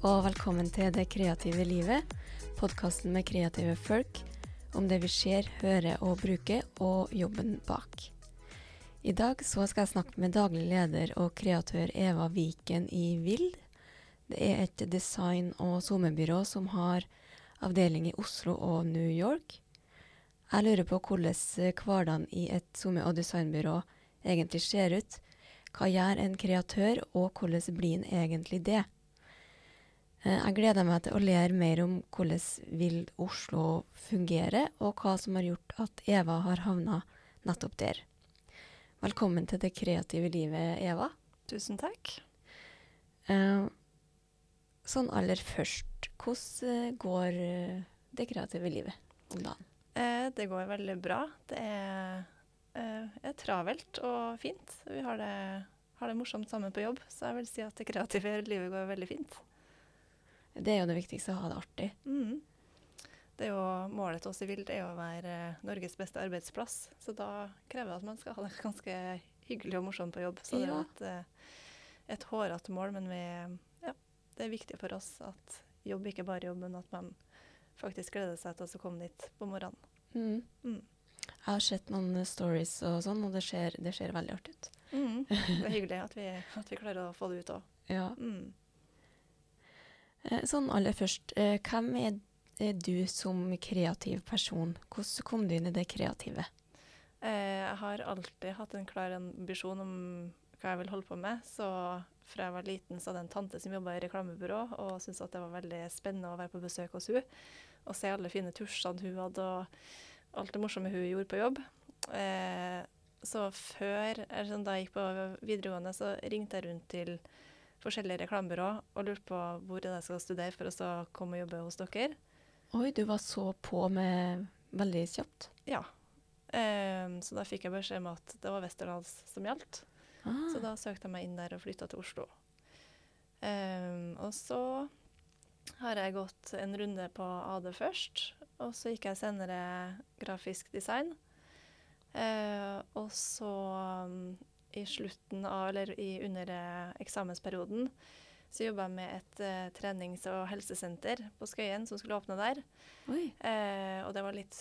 Og velkommen til Det kreative livet, podkasten med kreative folk om det vi ser, hører og bruker, og jobben bak. I dag så skal jeg snakke med daglig leder og kreatør Eva Viken i Vild. Det er et design- og SoMe-byrå som har avdeling i Oslo og New York. Jeg lurer på hvordan hverdagen i et SoMe- og designbyrå egentlig ser ut. Hva gjør en kreatør, og hvordan blir en egentlig det? Eh, Jeg gleder meg til å lære mer om hvordan vil Oslo fungere, og hva som har gjort at Eva har havna nettopp der. Velkommen til det kreative livet, Eva. Tusen takk. Eh, Sånn aller først, hvordan eh, går det kreative livet om dagen? Det går veldig bra. Det er, er travelt og fint. Vi har det, har det morsomt sammen på jobb, så jeg vil si at det kreative livet går veldig fint. Det er jo det viktigste, å ha det artig. Mm. Det er jo Målet til oss i Vild er jo å være eh, Norges beste arbeidsplass, så da krever det at man skal ha det ganske hyggelig og morsomt på jobb. Så det er et, eh, et hårete mål, men vi, ja, det er viktig for oss at jobb ikke bare jobb, men at man faktisk gleder seg til å komme dit på morgenen. Mm. Mm. Jeg har sett noen stories og sånn, og det ser, det ser veldig artig ut. Mm. Det er hyggelig at vi, at vi klarer å få det ut òg. Ja. Mm. Eh, Sånn aller først, eh, hvem er du som kreativ person? Hvordan kom du inn i det kreative? Eh, jeg har alltid hatt en klar ambisjon om hva jeg vil holde på med. Så fra jeg var liten så hadde jeg en tante som jobba i reklamebyrå, og syntes at det var veldig spennende å være på besøk hos hun og se alle fine tusjene hun hadde, og alt det morsomme hun gjorde på jobb. Så før, sånn, da jeg gikk på videregående, så ringte jeg rundt til forskjellige reklamebyrå og lurte på hvor er jeg skal studere for å så komme og jobbe hos dere. Oi, du var så på med veldig kjapt. Ja. Um, så da fikk jeg beskjed om at det var Westerdals som gjaldt. Ah, Så da søkte jeg meg inn der og flytta til Oslo. Um, og så har jeg gått en runde på AD først, og så gikk jeg senere grafisk design. Uh, og så um, i slutten av, eller i, under eh, eksamensperioden, så jobba jeg med et uh, trenings- og helsesenter på Skøyen som skulle åpne der. Eh, og det var litt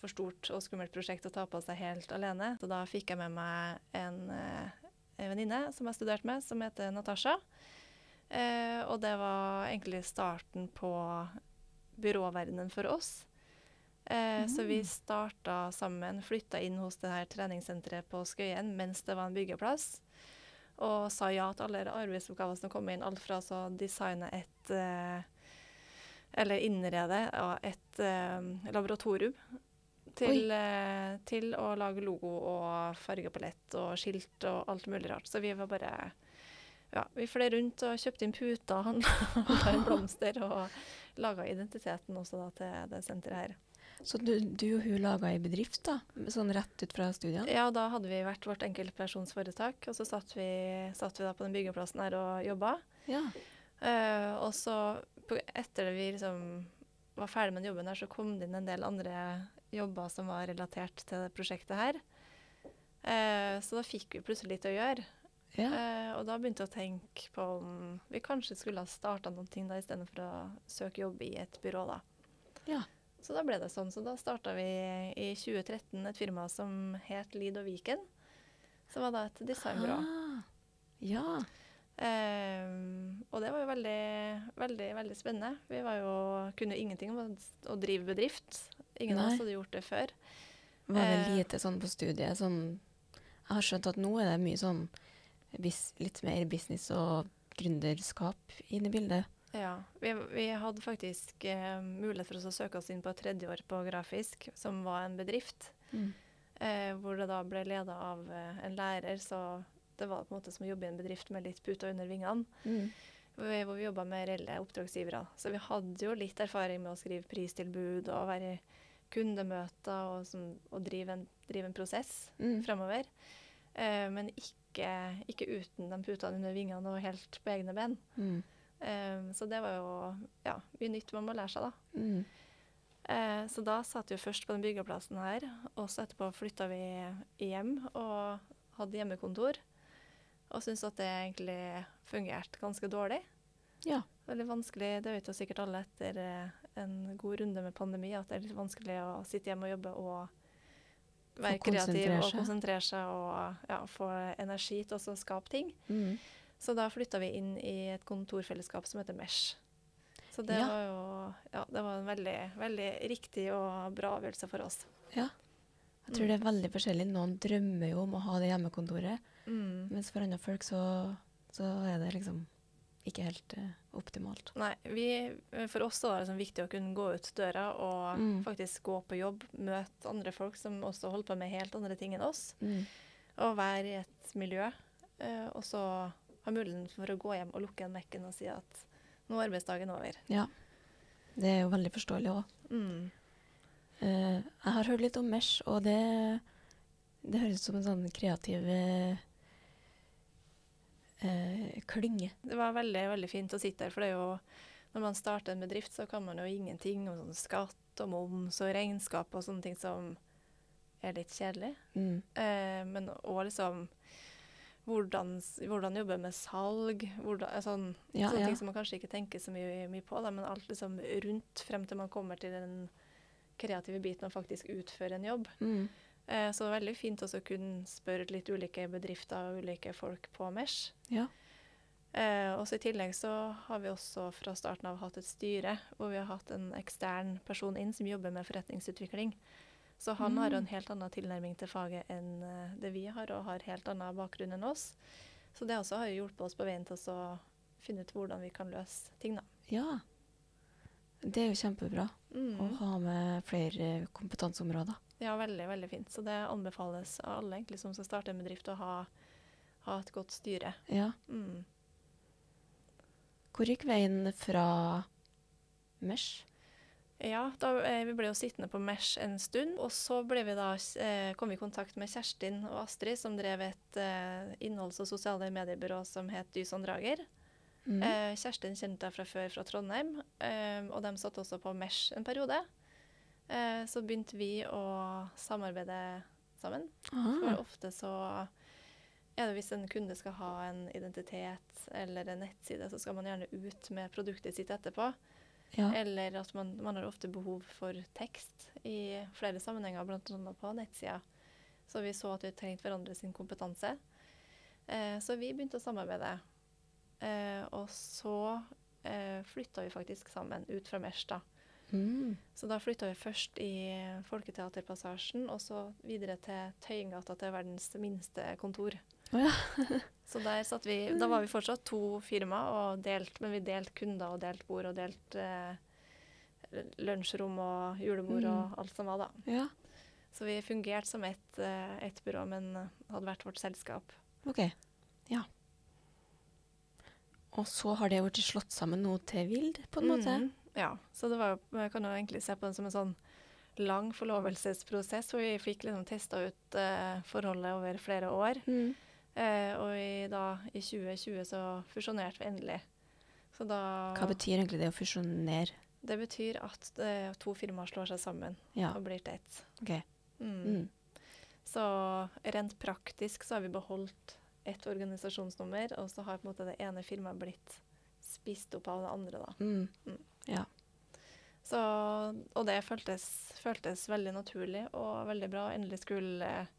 for stort og skummelt prosjekt å ta på seg helt alene. Så da fikk jeg med meg en, uh, en venninne som jeg studerte med, som heter Natasha. Og det var egentlig starten på byråverdenen for oss. Eh, Så vi Mm. starta sammen, flytta inn hos det her treningssenteret på Skøyen mens det var en byggeplass. Og sa ja til alle arbeidsoppgaver som kom inn, alt fra å designe et eh, Eller innrede et eh, laboratorium. Til, eh, til å lage logo og fargepalett og skilt og alt mulig rart. Så vi var bare ja, vi fløy rundt og kjøpte inn puter, handla blomster og laga identiteten også da, til det senteret her. Så du, du og hun laga ei bedrift, da? Sånn rett ut fra studiene? Ja, da hadde vi vært vårt enkeltpersonsforetak, og så satt vi, satt vi da på den byggeplassen her og jobba. Ja. Uh, og så på, etter vi liksom var ferdig med den jobben her, så kom det inn en del andre jobber som var relatert til det prosjektet her. Uh, så da fikk vi plutselig litt å gjøre. ja. Uh, og da begynte jeg å tenke på om vi kanskje skulle ha starta da, istedenfor å søke jobb i et byrå, da. Ja. Så da ble det sånn. Så da starta vi i 2013 et firma som het Lid og Viken. Som var da et designbyrå. Ah, ja. Um, og det var jo veldig, veldig, veldig spennende. Vi var jo, kunne jo ingenting om å, drive bedrift. Ingen av oss hadde gjort det før. Var det Eh. lite sånn på studiet? Sånn Jeg har skjønt at nå er det mye sånn litt mer business og gründerskap inne i bildet. Ja, vi, vi hadde faktisk eh, mulighet for oss å søke oss inn på et tredje år på grafisk, som var en bedrift. Eh, hvor det da ble leda av eh, en lærer, så det var på en måte som å jobbe i en bedrift med litt puter under vingene. Mm. Hvor vi, hvor vi jobba med reelle oppdragsgivere. Så vi hadde jo litt erfaring med å skrive pristilbud og være i kundemøter og, som, og drive, en, drive en prosess Mm. fremover. Eh, men ikke, ikke uten de putene under vingene og helt på egne ben. Mm. Eh, så det var jo ja, mye nytt man må lære seg, da. Mm. Uh, så da satt vi først på den byggeplassen her, og så etterpå flytta vi hjem og hadde hjemmekontor. Og syntes at det egentlig fungerte ganske dårlig. Ja. Veldig vanskelig, det vet jo sikkert alle etter eh, en god runde med pandemi, at det er litt vanskelig å sitte hjemme og jobbe og være kreativ og konsentrere seg og ja, få energi til å skape ting. Mm. Så da flytta vi inn i et kontorfellesskap som heter Mesh. Så det Ja. var jo ja, det var en veldig, veldig riktig og bra avgjørelse for oss. ja. Jeg tror det er veldig forskjellig. Noen drømmer jo om å ha det hjemmekontoret, Mm. mens for andre folk så, så er det liksom ikke helt uh, optimalt. Nei, vi, for oss var det liksom viktig å kunne gå ut døra og Mm. faktisk gå på jobb, møte andre folk som også holder på med helt andre ting enn oss, Mm. og være i et miljø. Uh, og så ha muligheten for å gå hjem og lukke igjen Mac-en og si at nå er arbeidsdagen over. Ja. Det er jo veldig forståelig òg. Mm. jeg har hørt litt om Mesh, og det, det høres ut som en sånn kreativ eh, klynge. Det var veldig, veldig fint å sitte der, for det er jo når man starter en bedrift, så kan man jo ingenting om sånn skatt og moms og regnskap og sånne ting som er litt kjedelig. Mm. Uh, men òg liksom hvordan, hvordan jobbe med salg, hvordan, sånn, Ja, sånne ja. ting som man kanskje ikke tenker så mye, mye på, da, men alt liksom rundt frem til man kommer til den kreative biten og faktisk utfører en jobb. Mm. Eh, så det var veldig fint å kunne spørre litt ulike bedrifter og ulike folk på Mesh. Ja. Eh, også I tillegg så har vi også fra starten av hatt et styre hvor vi har hatt en ekstern person inn som jobber med forretningsutvikling. Så han har en Mm. helt annen tilnærming til faget enn eh, det vi har, og har helt annen bakgrunn enn oss. Så det også har hjulpet oss på veien til å finne ut hvordan vi kan løse ting, da. ja. Det er jo kjempebra Mm. å ha med flere kompetanseområder. Ja, veldig, veldig fint. Så det anbefales av alle egentlig som skal starte en bedrift, å ha, ha et godt styre. Ja. Mm. Hvor gikk veien fra Mesh? Ja, da, eh, vi ble jo sittende på Mesh en stund, og så vi da, eh, kom vi i kontakt med Kjerstin og Astrid, som drev et eh, innholds- og sosiale mediebyrå som het Dyson Drager. Mm. Kjerstin kjente jeg fra før fra Trondheim, og de satt også på Mesh en periode. Så begynte vi å samarbeide sammen. For Ah, ofte så er det hvis en kunde skal ha en identitet eller en nettside, så skal man gjerne ut med produktet sitt etterpå. Ja. Eller at man, man har ofte behov for tekst i flere sammenhenger, bl.a. på nettsida. Så vi så at vi trengte hverandre sin kompetanse. Eh, så vi begynte å samarbeide. Eh, og så eh, flytta vi faktisk sammen ut fra Mesh, da. Mm. Så da flytta vi først i Folketeaterpassasjen, og så videre til Tøyengata, til verdens minste kontor. Oh, ja. så vi Da var vi fortsatt to firma, delt, men vi delte kunder og delt bord og delt eh, lunsjrom og julebord Mm. og alt som var, da. ja. Så vi fungerte som ett et byrå, men hadde vært vårt selskap. OK. Ja. Og så har det blitt slått sammen noe til Vild, på en måte. Mhm, Ja, så det var jeg kan jo egentlig se på det som en sånn lang forlovelsesprosess, hvor vi fikk liksom testa ut uh, forholdet over flere år. Mm. Eh, og i, da, i 2020 så fusjonerte vi endelig. Så da Hva betyr egentlig det å fusjonere? Det betyr at det, to firmaer slår seg sammen Ja. og blir til ett. Okay. Mm. Mm. Så rent praktisk så har vi beholdt ett organisasjonsnummer, og så har på en måte det ene firmaet blitt spist opp av det andre, da. Mm. Mm. Ja. Så, og det føltes, føltes veldig naturlig og veldig bra. Endelig skulle eh,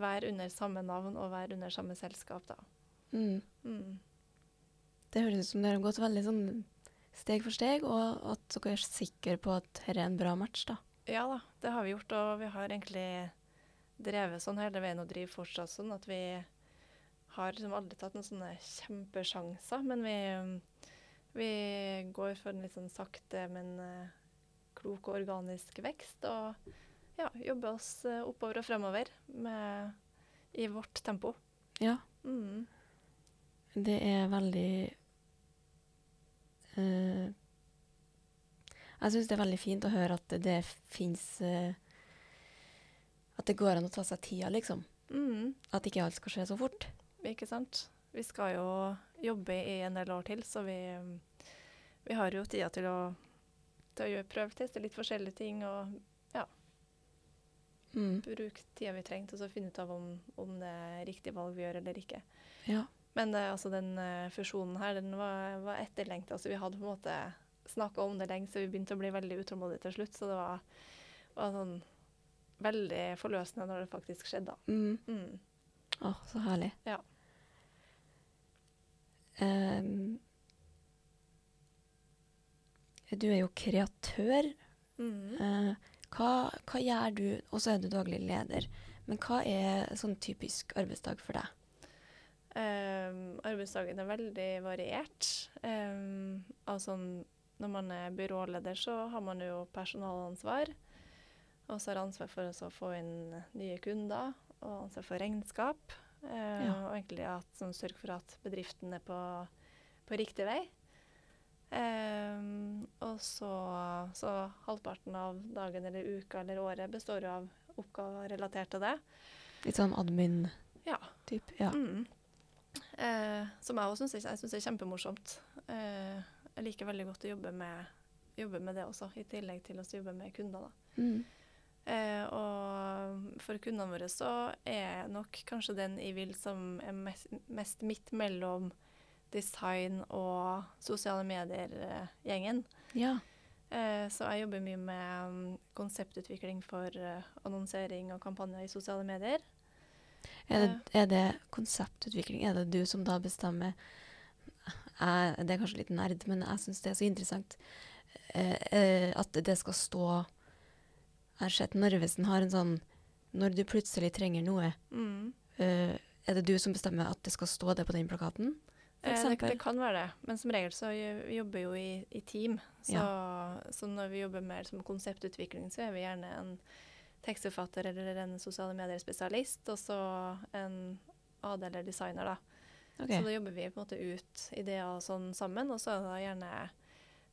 være under samme navn og være under samme selskap, da. Mm. Mm. Det høres ut som dere har gått veldig sånn steg for steg, og at dere er sikre på at dette er en bra match, da. Ja da, det har vi gjort, og vi har egentlig drevet sånn hele veien og driver fortsatt sånn at vi har liksom aldri tatt noen sånne kjempesjanser, men vi, vi går for en litt sånn sakte, men eh, klok og organisk vekst, og ja, jobbe oss eh, oppover og fremover med, i vårt tempo. Ja. Mm. Det er veldig uh, Jeg syns det er veldig fint å høre at det, det fins At det går an å ta seg tida, liksom. Mm. At ikke alt skal skje så fort. Ikke sant? Vi skal jo jobbe i en del år til, så vi, vi har jo tida til å, til å prøveteste litt forskjellige ting og Mm. bruke tida vi trenger til å finne ut av om, om det er riktig valg vi gjør eller ikke. Ja. Men det, altså, den uh, fusjonen her, den var, var etterlengta. Altså, vi hadde på en måte snakka om det lenge, så vi begynte å bli veldig utålmodige til slutt. Så det var, var sånn veldig forløsende når det faktisk skjedde. Å, Mm. Mm. Å, så herlig. Ja. Um, du er jo kreatør. Mm. Eh, hva, hva gjør du, og så er du daglig leder, men hva er sånn typisk arbeidsdag for deg? Um, arbeidsdagen er veldig variert. Um, altså, når man er byråleder, så har man jo personalansvar. Og så har ansvar for å få inn nye kunder, og ansvar for regnskap. Uh, Ja. Og egentlig at, sånn, sørge for at bedriften er på, på riktig vei. Og så, så halvparten av dagen eller uka eller året består jo av oppgaver relatert til det. Litt sånn admin-typ? Ja. Ja. Mm. Eh, som jeg også syns er kjempemorsomt. Eh, jeg liker veldig godt å jobbe med, jobbe med det også, i tillegg til å jobbe med kunder. Mm. Eh, og for kundene våre så er nok kanskje den jeg vil som er mest, mest midt mellom design og sosiale medier-gjengen. ja. Eh, så jeg jobber mye med mm, konseptutvikling for eh, annonsering og kampanjer i sosiale medier. Er det, er det konseptutvikling? Er det du som da bestemmer jeg, Det er kanskje litt nerd, men jeg syns det er så interessant eh, eh, at det skal stå Jeg har sett Narvesen har en sånn Når du plutselig trenger noe, Mm. eh, er det du som bestemmer at det skal stå det på den plakaten? For Eh, det, kan være det, men som regel så jobber vi jobber jo i, i team. Så, så når vi jobber mer som konseptutvikling, så er vi gjerne en tekstforfatter eller en sosiale medier-spesialist, og så en AD eller designer, da. Okay. Så da jobber vi på en måte ut ideer sånn sammen, og så er det gjerne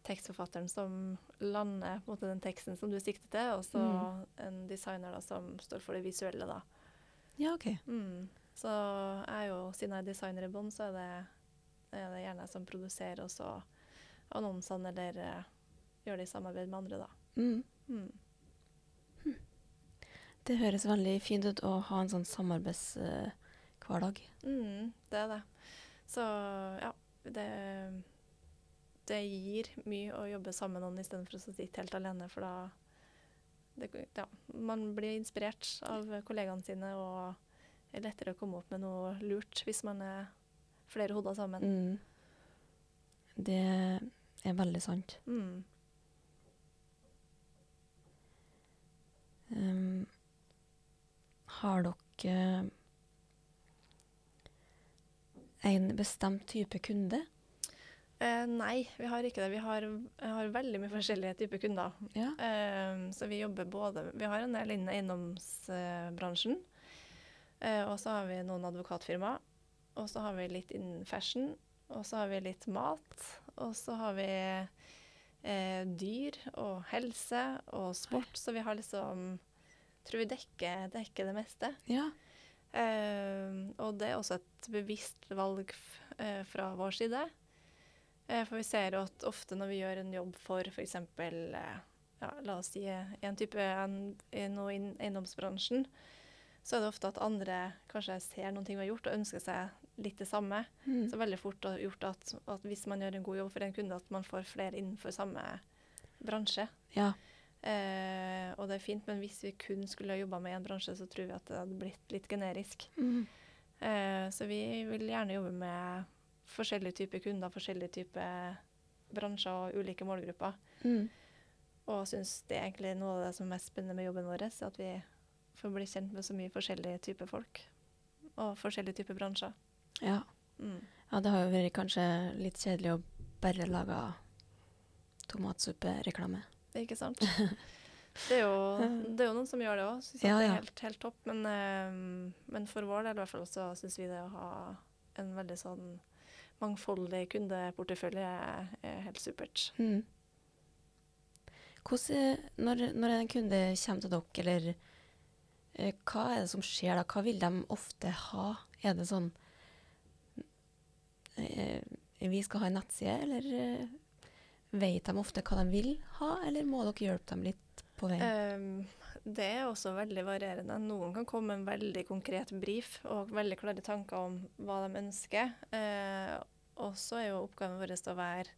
tekstforfatteren som lander på en måte den teksten som du sikter til, og så Mm. en designer da som står for det visuelle, da. Ja, OK. Mm. Så jeg er jo, siden jeg er designer i bånn, så er det, er det gjerne jeg som produserer også annonsene, eller uh, gjør det i samarbeid med andre, da. Mm. Mm. Det høres veldig fint ut å ha en sånn samarbeidshverdag. Mm, det er det. Så ja, det, det gir mye å jobbe sammen med noen istedenfor å sitte helt alene, for da det, ja, Man blir inspirert av kollegaene sine, og det er lettere å komme opp med noe lurt hvis man er flere hoder sammen. Mm. Det er veldig sant. Mm. Um, har dere en bestemt type kunde? Eh, nei, vi har ikke det. Vi har, har veldig mye forskjellige typer kunder. Ja. Eh, så vi jobber både Vi har en del innen eiendomsbransjen. Eh, og så har vi noen advokatfirmaer. Og så har vi litt innen fashion. Og så har vi litt mat. Og så har vi eh, dyr og helse og sport. Så vi har liksom Tror vi dekker, dekker det meste. ja. Eh, og det er også et bevisst valg eh, fra vår side. Eh, for vi ser at ofte når vi gjør en jobb for f.eks. Eh, ja, la oss si eh, en type en, noe innen eiendomsbransjen, så er det ofte at andre kanskje ser noen ting vi har gjort og ønsker seg litt det samme. Mm. Så veldig fort har gjort at, at hvis man gjør en god jobb for en kunde, at man får flere innenfor samme bransje. ja. Eh, og det er fint, men hvis vi kun skulle jobba med én bransje, så tror vi at det hadde blitt litt generisk. Mm. Eh, så vi vil gjerne jobbe med forskjellige typer kunder, forskjellige typer bransjer og ulike målgrupper. Mm. Og syns det er egentlig noe av det som er mest spennende med jobben vår, at vi får bli kjent med så mye forskjellige typer folk. Og forskjellige typer bransjer. Ja. Mm. ja, det har jo vært kanskje litt kjedelig å bare lage tomatsuppereklame. Det er ikke sant? Det er, jo, det er jo noen som gjør det òg. Syns Ja, at det er ja. helt, helt topp. Men, eh, men for vår del i hvert fall så syns vi det å ha en veldig sånn mangfoldig kundeportefølje er, helt supert. Mm. Hvordan, når, når en kunde kommer til dere, eller eh, hva er det som skjer da? Hva vil de ofte ha? Er det sånn Vi skal ha en nettside, eller eh, vet de ofte hva de vil ha, eller må dere hjelpe dem litt på veien? Um, Det er også veldig varierende. Noen kan komme med en veldig konkret brief og veldig klare tanker om hva de ønsker. Eh, og så er jo oppgaven vår å være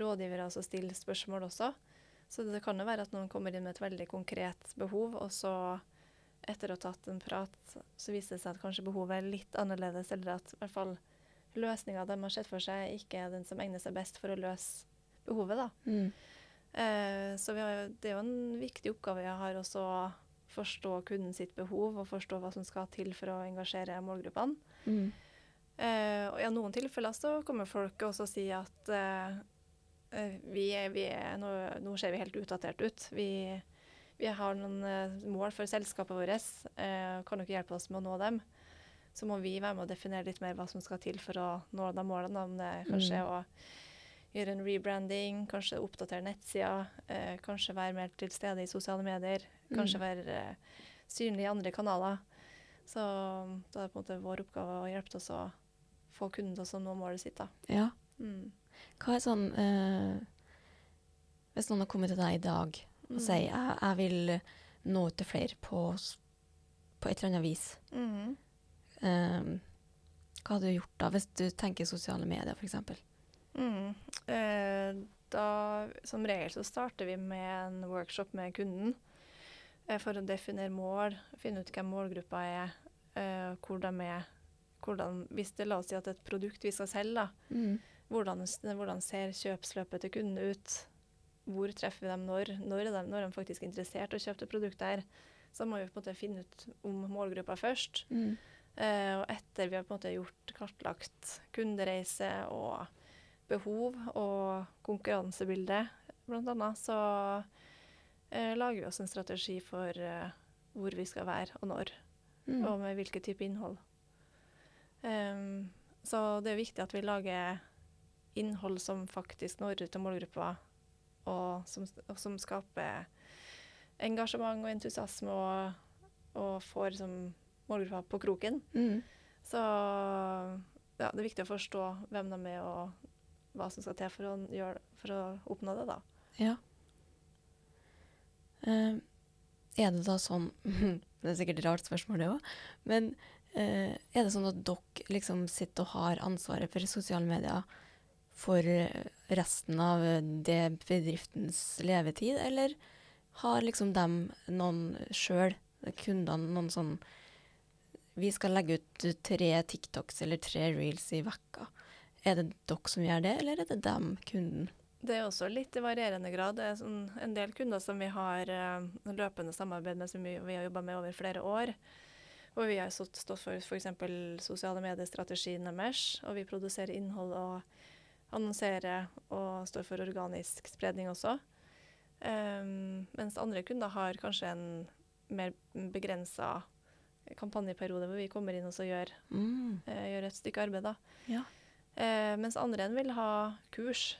rådgivere, altså stille spørsmål også. Så det kan jo være at noen kommer inn med et veldig konkret behov, og så etter å ha tatt en prat, så viser det seg at kanskje behovet er litt annerledes, eller at i hvert fall løsninga de har sett for seg, ikke er den som egner seg best for å løse behovet. Mm. Eh, så har, det er jo en viktig oppgave jeg har også å forstå kunden sitt behov og forstå hva som skal til for å engasjere målgruppene. Mm. Eh, og I noen tilfeller så kommer folk også og sier at eh, eh, vi er, vi er, nå, nå, ser vi helt utdatert ut. Vi, vi har noen eh, mål for selskapet vårt. Eh, kan dere hjelpe oss med å nå dem? Så må vi være med å definere litt mer hva som skal til for å nå de målene. Om det kanskje mm. å gjøre en rebranding, kanskje oppdatere nettsida, eh, kanskje være mer til stede i sosiale medier, kanskje mm. være eh, synlig i andre kanaler. Så da er det på en måte vår oppgave å hjelpe oss å få kunden til å nå målet sitt. da. Ja. Mm. Hva er sånn eh, Hvis noen har kommet til deg i dag og mm. sier jeg, jeg vil nå ut til flere på, på et eller annet vis, mm. Um, hva hadde du gjort da, hvis du tenker sosiale medier f.eks.? Mm. Eh, da, som regel så starter vi med en workshop med kunden eh, for å definere mål, finne ut hvem målgruppa er, eh, hvor de er. Hvordan, hvis det la oss si at et produkt vi skal selge, mm. hvordan, hvordan, ser kjøpsløpet til kunden ut? Hvor treffer vi dem når? Når er de, når er de faktisk interessert i å kjøpe det produktet her? Så må vi på en måte finne ut om målgruppa først. Mm. Eh, og etter vi har på en måte gjort kartlagt kundereise og behov og konkurransebilde, bl.a., så eh, lager vi oss en strategi for eh, hvor vi skal være og når, mm. og med hvilken type innhold. Um, så det er viktig at vi lager innhold som faktisk når ut til målgruppa, og som, og som skaper engasjement og entusiasme, og, og får liksom, målgruppa på kroken. Mm. Så ja, det er viktig å forstå hvem de er, og hva som skal til for å, gjøre, for å oppnå det, da. Ja. Uh, er det da sånn Det er sikkert et rart spørsmål, det òg. Men uh, er det sånn at dere liksom sitter og har ansvaret for sosiale medier for resten av det bedriftens levetid, eller har liksom dem noen sjøl, kundene, noen sånn Vi skal legge ut tre TikToks eller tre reels i vekka. Er det dere som gjør det, eller er det dem, kunden? Det er også litt i varierende grad. Det er sånn en del kunder som vi har uh, løpende samarbeid med, som vi, vi har jobba med over flere år. Og vi har stått, stått for f.eks. sosiale mediestrategien deres, og vi produserer innhold og annonserer og står for organisk spredning også. Um, mens andre kunder har kanskje en mer begrensa kampanjeperiode hvor vi kommer inn og gjør, mm. uh, gjør et stykke arbeid. da. Ja. Eh, mens andre enn vil ha kurs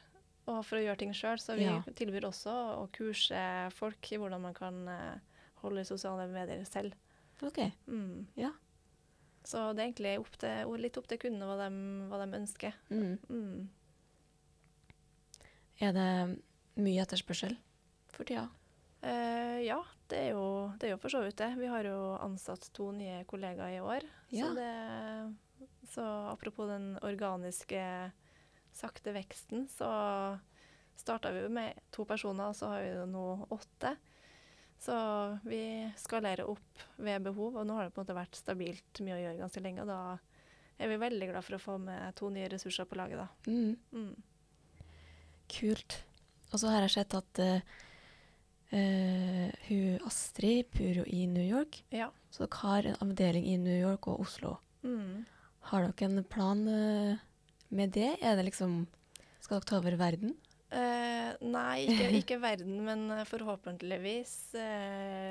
for å gjøre ting sjøl. Så vi ja. tilbyr også å kurse folk i hvordan man kan eh, holde sosiale medier selv. Ok. Mm. Ja. Så det er egentlig opp til, litt opp til kundene hva de, hva de ønsker. Mm. Mm. Er det mye etterspørsel for tida? Eh, ja, det er, jo, det er, jo, for så vidt det. Vi har jo ansatt to nye kollegaer i år. Ja. Så det så apropos den organiske sakte veksten, så starta vi jo med to personer, og så har vi nå åtte. Så vi skalerer opp ved behov, og nå har det på en måte vært stabilt mye å gjøre ganske lenge. Og da er vi veldig glad for å få med to nye ressurser på laget, da. Mm. Mm. Kult. Og så har jeg sett at uh, uh, hun Astrid bor i New York. Ja. Så dere har en avdeling i New York og Oslo. Mm. Har dere en plan uh, med det? Er det liksom Skal dere ta over verden? Uh, nei, ikke, ikke, verden, men eh, forhåpentligvis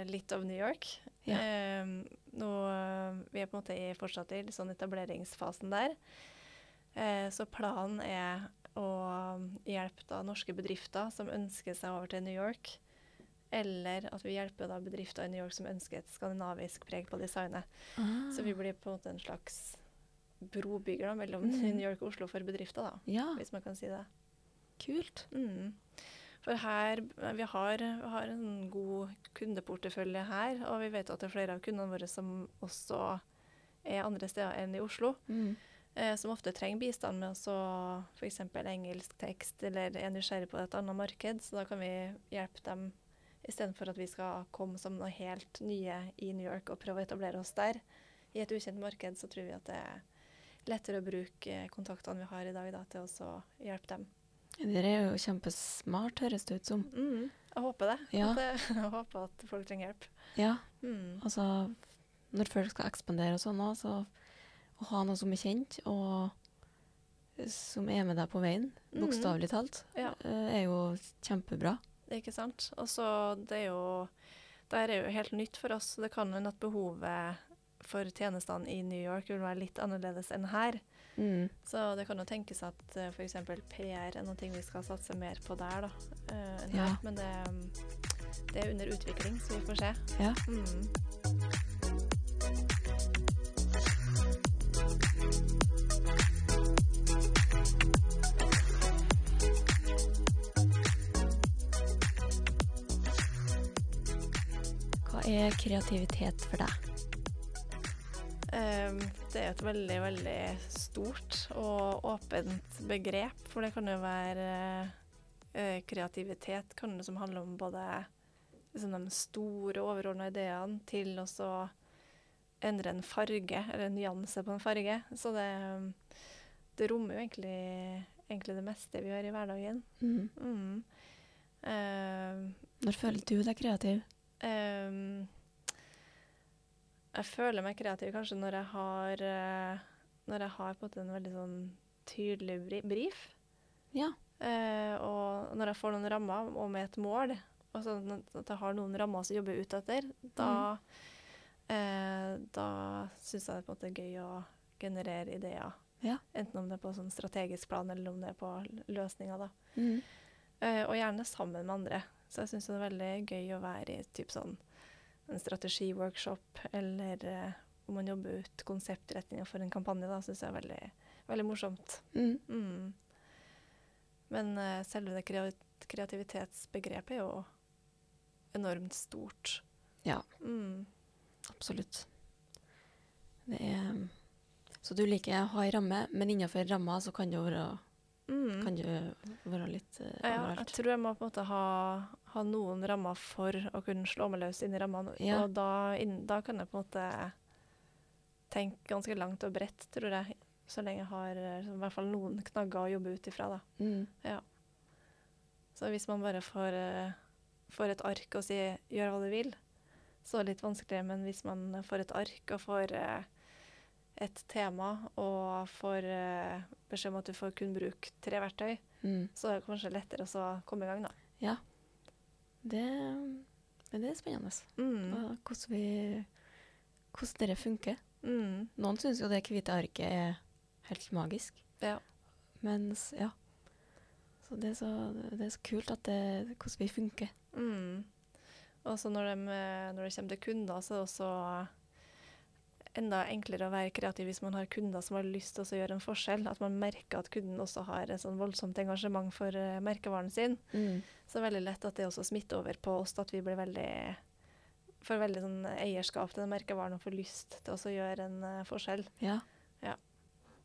litt av New York. Ja. nå, vi er på en måte i, fortsatt i sånn etableringsfasen der. så planen er å hjelpe da norske bedrifter som ønsker seg over til New York. Eller at vi hjelper bedrifter i New York som ønsker et skandinavisk preg på designet. Ah. Så vi blir på en måte en slags brobygger da, mellom mm. New York og Oslo for bedrifter, da, ja. hvis man kan si det. Kult. Mm. For her, vi har, vi har en god kundeportefølje her, og vi vet at det er flere av kundene våre som også er andre steder enn i Oslo. Mm. eh, som ofte trenger bistand med f.eks. engelsk tekst, eller er nysgjerrig på et annet marked. Så da kan vi hjelpe dem istedenfor at vi skal komme som noe helt nye i New York og prøve å etablere oss der. I et ukjent marked så tror vi at det er lettere å bruke kontaktene vi har i dag da, til å hjelpe dem. Dere er jo kjempesmart, høres det ut som. Mm, jeg håper det. Ja. At, jeg håper at folk trenger hjelp. Ja, Mm. altså når folk skal ekspandere og sånn, så å ha noe som er kjent, og som er med deg på veien, Mhm. bokstavelig talt, Ja. eh, er jo kjempebra. Ikke sant? Og så det er jo Det her er jo helt nytt for oss. Det kan hende at behovet for tjenestene i New York vil være litt annerledes enn her. Mm. Så det kan jo tenkes at uh, f.eks. PR er noe vi skal satse mer på der, da. eh, enn Ja. Men det, um, det er under utvikling, så vi får se. Ja. Mm. Er kreativitet for deg? Um, det er et veldig, veldig stort og åpent begrep, for det kan jo være eh, kreativitet kan det som handler om både liksom, de store, overordna ideene til å endre en farge, eller en nyanse på en farge. Så det, det rommer jo egentlig, egentlig det meste vi gjør i hverdagen. Mm. Mm. Uh, Når føler du deg kreativ? Ehm, jeg føler meg kreativ kanskje når jeg har eh, Når jeg har på en en veldig sånn tydelig bri brief. Ja. Uh, og når jeg får noen rammer og med et mål, og sånn at jeg har noen rammer som jobber ut etter, da, eh, da syns jeg det er gøy å generere ideer. Ja. Enten om det er på sånn strategisk plan, eller om det er på løsninger. Mm. Uh, og gjerne sammen med andre. Så jeg syns det er veldig gøy å være i typ sånn en strategiworkshop, eller eh, om man jobber ut konseptretninger for en kampanje. da, syns jeg er veldig, veldig morsomt. Mm. Mm. Men eh, selve det kreativitetsbegrepet er jo enormt stort. Ja. Mm. Absolutt. Det er Så du liker å ha ei ramme, men innenfor ramma så kan det jo være, Mm. kan det være litt eh, Ja, jeg tror jeg må på en måte ha, ha noen rammer for å kunne slå meg løs inn i rammene. Ja. Og da, inn, da kan jeg på en måte tenke ganske langt og bredt, tror jeg. Så lenge jeg har i hvert fall noen knagger å jobbe ut ifra. da. Mm. Så hvis man bare får, eh, får et ark og sier 'gjør hva du vil', så er det litt vanskelig. Men hvis man får et ark og får eh, et tema og får eh, beskjed om at du får kun bruke tre verktøy, Mm. så er det kanskje lettere å komme i gang, da. Det, men det er spennende. Mm. Hvordan, vi, hvordan det funker. Mm. Noen syns jo det hvite arket er helt magisk. Ja. Mens, ja. Så det så, det er så kult at det, hvordan vi funker. Mm. Og så når, når det kommer til kunder, så er det også enda enklere å være kreativ hvis man har kunder som har lyst til å gjøre en forskjell. At man merker at kunden også har et sånn voldsomt engasjement for eh, merkevaren sin. Så det er veldig lett at det også smitter over på oss, at vi blir veldig får veldig sånn eierskap til den merkevaren og får lyst til å gjøre en uh, forskjell. Ja. Ja.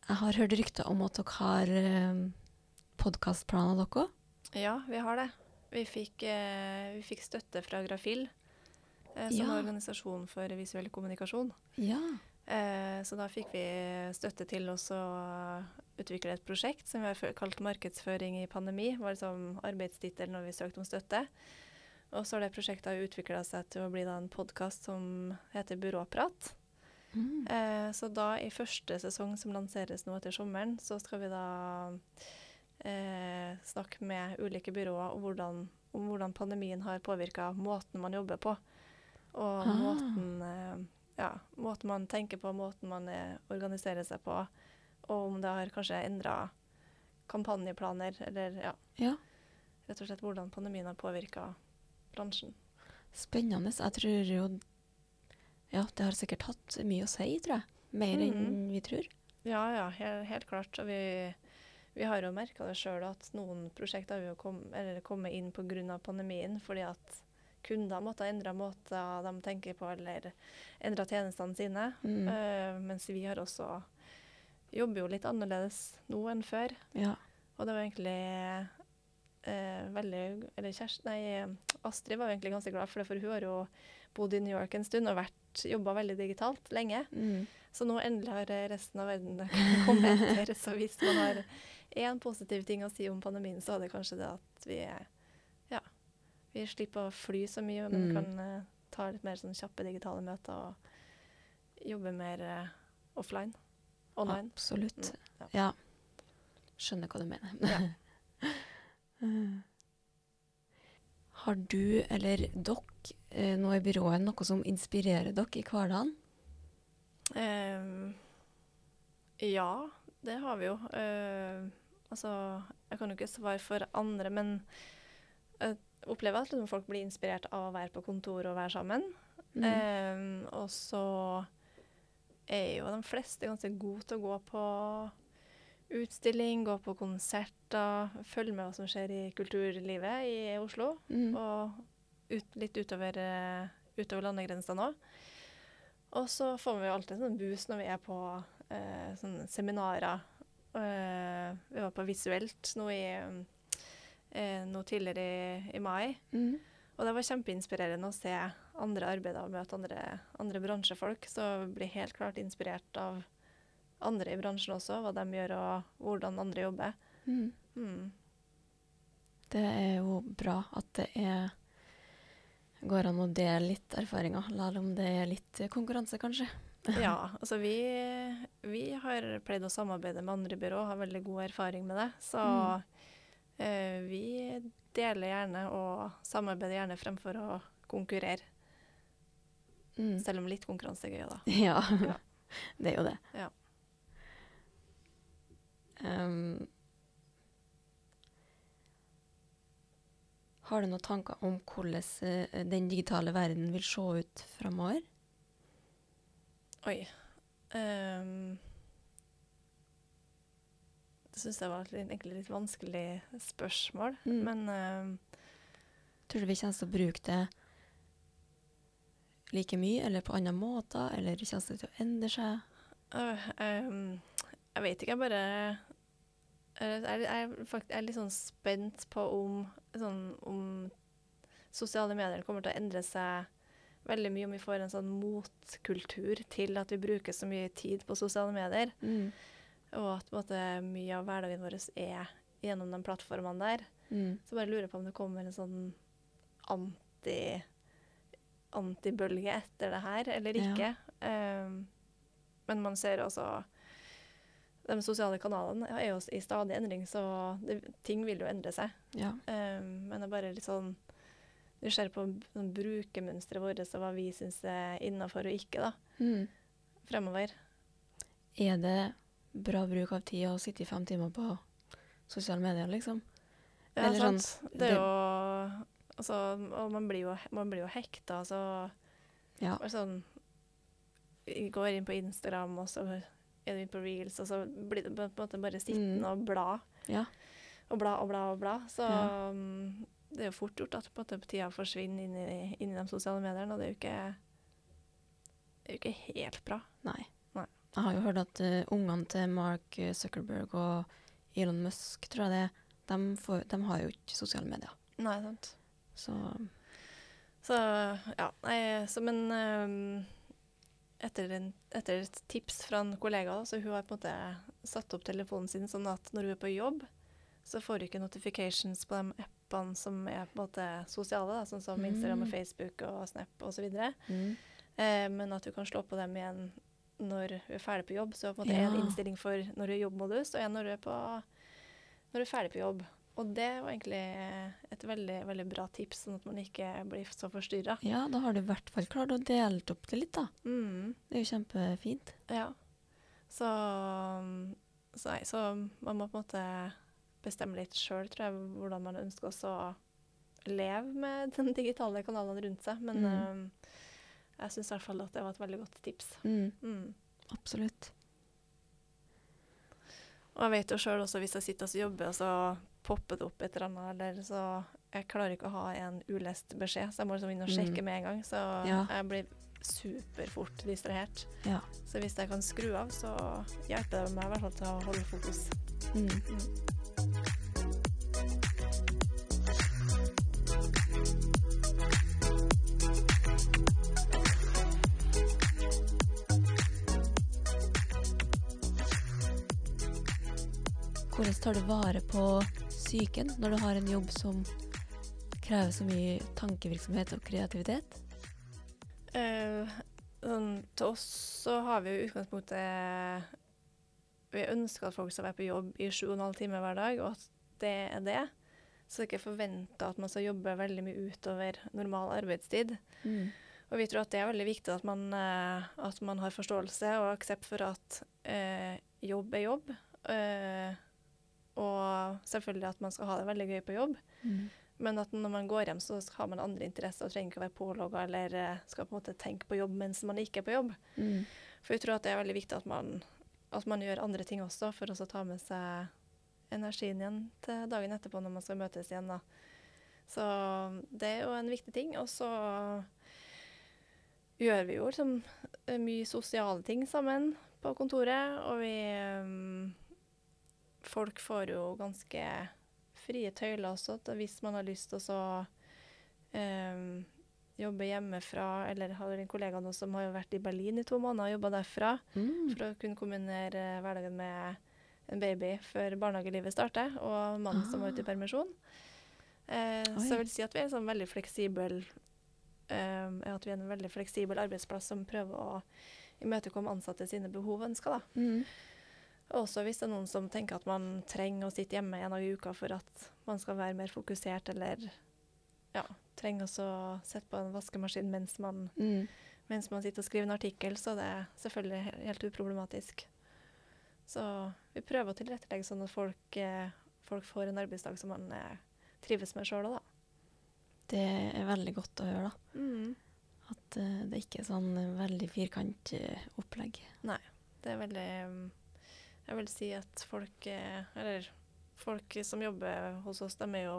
Jeg har hørt rykter om at dere har uh, podkastplaner, dere òg. Ja, vi har det. Vi fikk, uh, vi fikk støtte fra Grafil, eh, som Ja. organisasjon for visuell kommunikasjon. Ja. Eh, så da fikk vi støtte til å utvikle et prosjekt som vi har kalt 'Markedsføring i pandemi'. var liksom arbeidstittel når vi søkte om støtte. Og så har det prosjektet utvikla seg til å bli en podkast som heter Byråprat. Mm. Eh, så da i første sesong som lanseres nå etter sommeren, så skal vi da eh, snakke med ulike byråer om hvordan, om hvordan pandemien har påvirka måten man jobber på. Og Ah. måten, eh, ja, måten man tenker på, måten man eh, organiserer seg på. Og om det har kanskje endra kampanjeplaner, eller ja, Ja. rett og slett hvordan pandemien har påvirka bransjen. Spennende. Jeg tror jo Ja, det har sikkert hatt mye å si, tror jeg. Mer enn Mhm. vi tror. Ja, ja, helt, helt klart. Og vi, vi har jo merka det sjøl at noen prosjekter har jo kom, eller kommet inn pga. pandemien fordi at kunder måtte endre måter de tenker på, eller endre tjenestene sine. Mm. Uh, mens vi har også jobber jo litt annerledes nå enn før. Ja. Og det var egentlig uh, veldig Eller Kjersti Nei, Astrid var egentlig ganske glad for det, for hun har jo bodd i New York en stund og vært jobba veldig digitalt lenge. Mm. Så nå endelig har resten av verden kommet etter. Så hvis man har én positiv ting å si om pandemien, så er det kanskje det at vi ja, vi slipper å fly så mye, men Mm. kan uh, ta litt mer sånn kjappe digitale møter og jobbe mer uh, offline. Online. Absolutt. Mm, Ja. Skjønner hva du mener. Ja. Mm. Har du eller dere eh, nå i byrået noe som inspirerer dere i hverdagen? Um, ja, det har vi jo. Uh, altså, jeg kan jo ikke svare for andre, men jeg opplever at liksom folk blir inspirert av å være på kontor og være sammen. Mm. Um, og så er jo de fleste ganske gode til å gå på utstilling, gå på konserter, følge med hva som skjer i kulturlivet i Oslo. Mm. Og ut, litt utover, eh, utover landegrensene òg. Og så får vi jo alltid en sånn boost når vi er på eh, seminarer. Eh, vi var på Visuelt nå, i, eh, nå tidligere i, i mai. Mm. Og det var kjempeinspirerende å se andre arbeider og møte andre, andre bransjefolk. Så blir helt klart inspirert av andre i bransjen også, hva de gjør og hvordan andre jobber. Mm. Mm. Det er jo bra at det er går an å dele litt erfaringer, selv om det er litt konkurranse, kanskje. Ja, altså vi, vi har pleid å samarbeide med andre byrå, har veldig god erfaring med det. Så eh, vi deler gjerne og samarbeider gjerne fremfor å konkurrere. Mm. Selv om litt konkurranse er gøy, da. Ja, Ja. det er jo det. Ja. Um, har du noen tanker om hvordan eh, den digitale verden vil se ut framover? Oi. Ehm, det syns jeg var et egentlig litt vanskelig spørsmål. Mm. Men uh, Tror du vi kommer til å bruke det like mye, eller på andre måter, eller kommer det til å endre seg? Uh, um, jeg vet ikke, jeg bare jeg er, jeg, er jeg er litt sånn spent på om, sånn, om sosiale medier kommer til å endre seg veldig mye, om vi får en sånn motkultur til at vi bruker så mye tid på sosiale medier. Mm. Og at måte, mye av hverdagen vår er gjennom de plattformene der. Mm. Så bare lurer på om det kommer en sånn anti antibølge etter det her, eller Ja. ikke. Ehm, men man ser også De sosiale kanalene er jo i stadig endring, så det, ting vil jo endre seg. Ja. Um, men det er bare litt sånn nysgjerrig på sånn, brukermønsteret vårt og hva vi syns er innafor og ikke, da, Mm. fremover. Er det bra bruk av tid å sitte i fem timer på sosiale medier, liksom? Ja, Eller sant. sånn, det er jo Altså, og man blir jo, man blir jo hekta, så Ja. Bare sånn går inn på Instagram, og så er du inne på reels, og så blir det på en måte bare sittende Mm. og bla. Ja. Og bla og bla og bla. Så Ja. um, det er jo fort gjort at på en måte tida forsvinner inn i, inn i de sosiale mediene, og det er jo ikke det er jo ikke helt bra. Nei. Jeg har jo hørt at uh, ungene til Mark eh, Zuckerberg og Elon Musk, tror jeg det de, får, de har jo ikke sosiale medier. Nei, sant. Så Så ja, nei, så men um, etter, en, etter et tips fra en kollega, da, så hun har på en måte satt opp telefonen sin sånn at når hun er på jobb, så får du ikke notifications på de appene som er på en måte sosiale, da, sånn som Instagram og Mm. Facebook og Snap osv. mm. Eh, men at du kan slå på dem igjen når du er ferdig på jobb. Så på en måte Ja. en innstilling for når du er i jobbmodus, og en når du er, på, når du er ferdig på jobb. Og det var egentlig et veldig, veldig bra tips, sånn at man ikke blir så forstyrra. Ja, da har du i hvert fall klart å dele opp det litt, da. Mm, Det er jo kjempefint. ja. Så, så, nei, så man må på en måte bestemme litt sjøl, tror jeg, hvordan man ønsker å leve med de digitale kanalene rundt seg. Men Mm. eh, jeg syns i hvert fall at det var et veldig godt tips. Mm, Mm. absolutt. Og jeg vet jo sjøl også hvis jeg sitter og jobber, og så popper det opp et eller annet, eller så Jeg klarer ikke å ha en ulest beskjed, så jeg må liksom inn og sjekke Mm. med en gang. Så Ja. jeg blir superfort distrahert. Ja. Så hvis jeg kan skru av, så hjelper det meg i hvert fall til å holde fokus. Mm. Mm. Hvordan tar du vare på psyken når du har en jobb som krever så mye tankevirksomhet og kreativitet? Uh, sånn, til oss så har vi jo utgangspunktet Vi ønsker at folk skal være på jobb i sju og en halv time hver dag, og at det er det. Så det er ikke forventa at man skal jobbe veldig mye utover normal arbeidstid. Mm. Og vi tror at det er veldig viktig at man, eh, at man har forståelse og aksept for at eh, jobb er jobb. Eh, og selvfølgelig at man skal ha det veldig gøy på jobb. Mm. Men at når man går hjem, så har man andre interesser og trenger ikke å være pålogga eller eh, skal på en måte tenke på jobb mens man ikke er på jobb. Mm. For vi tror at det er veldig viktig at man, at man gjør andre ting også, for å ta med seg energien igjen til dagen etterpå når man skal møtes igjen. Da. Så det er jo en viktig ting. Og så gjør vi jo liksom eh, mye sosiale ting sammen på kontoret, og vi eh, Folk får jo ganske frie tøyler også, at hvis man har lyst til å så eh, jobbe hjemmefra, eller har en kollega nå som har vært i Berlin i to måneder og jobba derfra, Mm. for å kunne kombinere eh, hverdagen med en baby før barnehagelivet starter, og mannen som var ute i permisjon. Uh, så jeg vil si at vi er sånn veldig fleksibel eh, at vi er en veldig fleksibel arbeidsplass som prøver å imøtekomme ansatte sine behov og ønsker. da. Mm. Også hvis det er noen som tenker at man trenger å sitte hjemme en dag i uka for at man skal være mer fokusert, eller ja, trenger også å sette på en vaskemaskin mens man, Mm. mens man sitter og skriver en artikkel, så det er selvfølgelig helt uproblematisk. Så vi prøver å tilrettelegge sånn at folk, eh, folk får en arbeidsdag som man eh, trives med sjøl òg, da. Det er veldig godt å høre, da. Mm. At eh, det ikke er sånn eh, veldig firkant opplegg. Nei, Det er veldig mm, Jeg vil si at folk eh, Eller folk som jobber hos oss, de er jo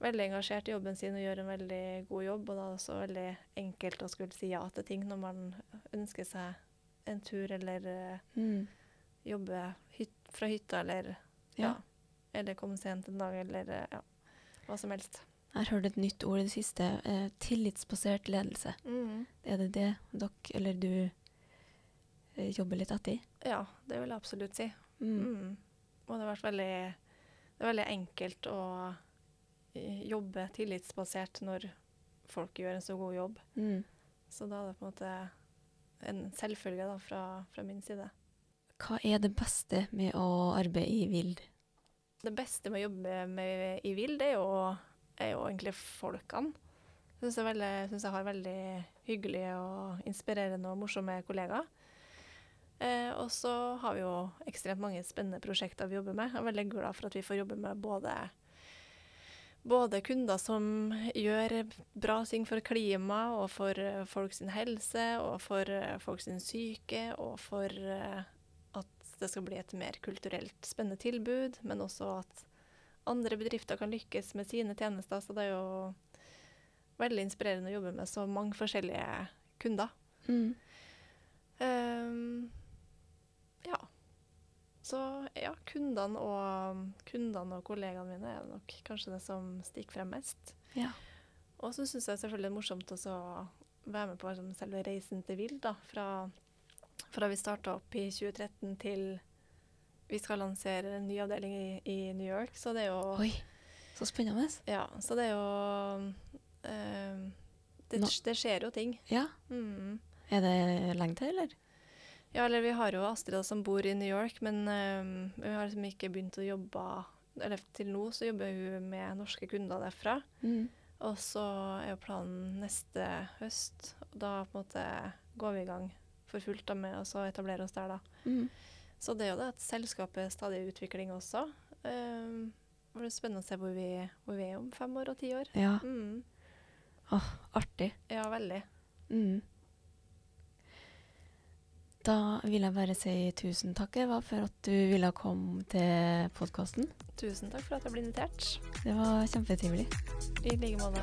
veldig engasjert i jobben sin og gjør en veldig god jobb. Og da er det også veldig enkelt å skulle si ja til ting når man ønsker seg en tur eller eh, Mm. jobbe hyt fra hytta eller Ja. ja. Eller komme sent en dag eller eh, ja, hva som helst. Jeg har hørt et nytt ord i det siste. Eh, tillitsbasert ledelse. Er det det dere, eller du, jobber litt etter? Ja, det vil jeg absolutt si. Mm. Mm. Og det har vært veldig, det er veldig enkelt å eh, jobbe tillitsbasert når folk gjør en så god jobb. Mm. Så da er det på en måte en selvfølge da, fra, fra min side. Hva er det beste med å arbeide i Vild? Det beste med å jobbe med i Vild, er jo, er jo egentlig folkene. Jeg syns jeg, jeg har veldig hyggelige og inspirerende og morsomme kollegaer. Eh, og så har vi jo ekstremt mange spennende prosjekter vi jobber med. Jeg er veldig glad for at vi får jobbe med både, både kunder som gjør bra ting for klima og for folks folk sin helse, og for folks folk sin syke, og for eh, at det skal bli et mer kulturelt spennende tilbud, men også at andre bedrifter kan lykkes med sine tjenester. Så det er jo veldig inspirerende å jobbe med så mange forskjellige kunder. Mm. Ehm, ja. Så ja, kundene og, kundene og kollegaene mine er nok kanskje det som stikker frem mest. Ja. Og så syns jeg selvfølgelig det er morsomt å være med på liksom, selve reisen til Vill, da. Fra, fra vi starta opp i 2013 til vi skal lansere en ny avdeling i, i New York. Så det er jo Oi, så spennende. Ja, så det er jo øh, det, det skjer jo ting. Ja. Mm. Er det lenge til, eller? Ja, eller vi har jo Astrid som bor i New York, men um, vi har liksom ikke begynt å jobbe Eller til nå så jobber hun med norske kunder derfra. Mm. Og så er jo planen neste høst. Og da på en måte går vi i gang for fullt da med å så etablere oss der, da. Mm. Så det er jo det at selskapet er stadig i utvikling også. Um, det blir spennende å se hvor vi, hvor vi er om fem år og ti år. Ja, Mm. artig. Ja, veldig. Mm. Da vil jeg bare si tusen takk Eva, for at du ville komme til podkasten. Tusen takk for at jeg ble invitert. Det var kjempetrivelig. I like måte.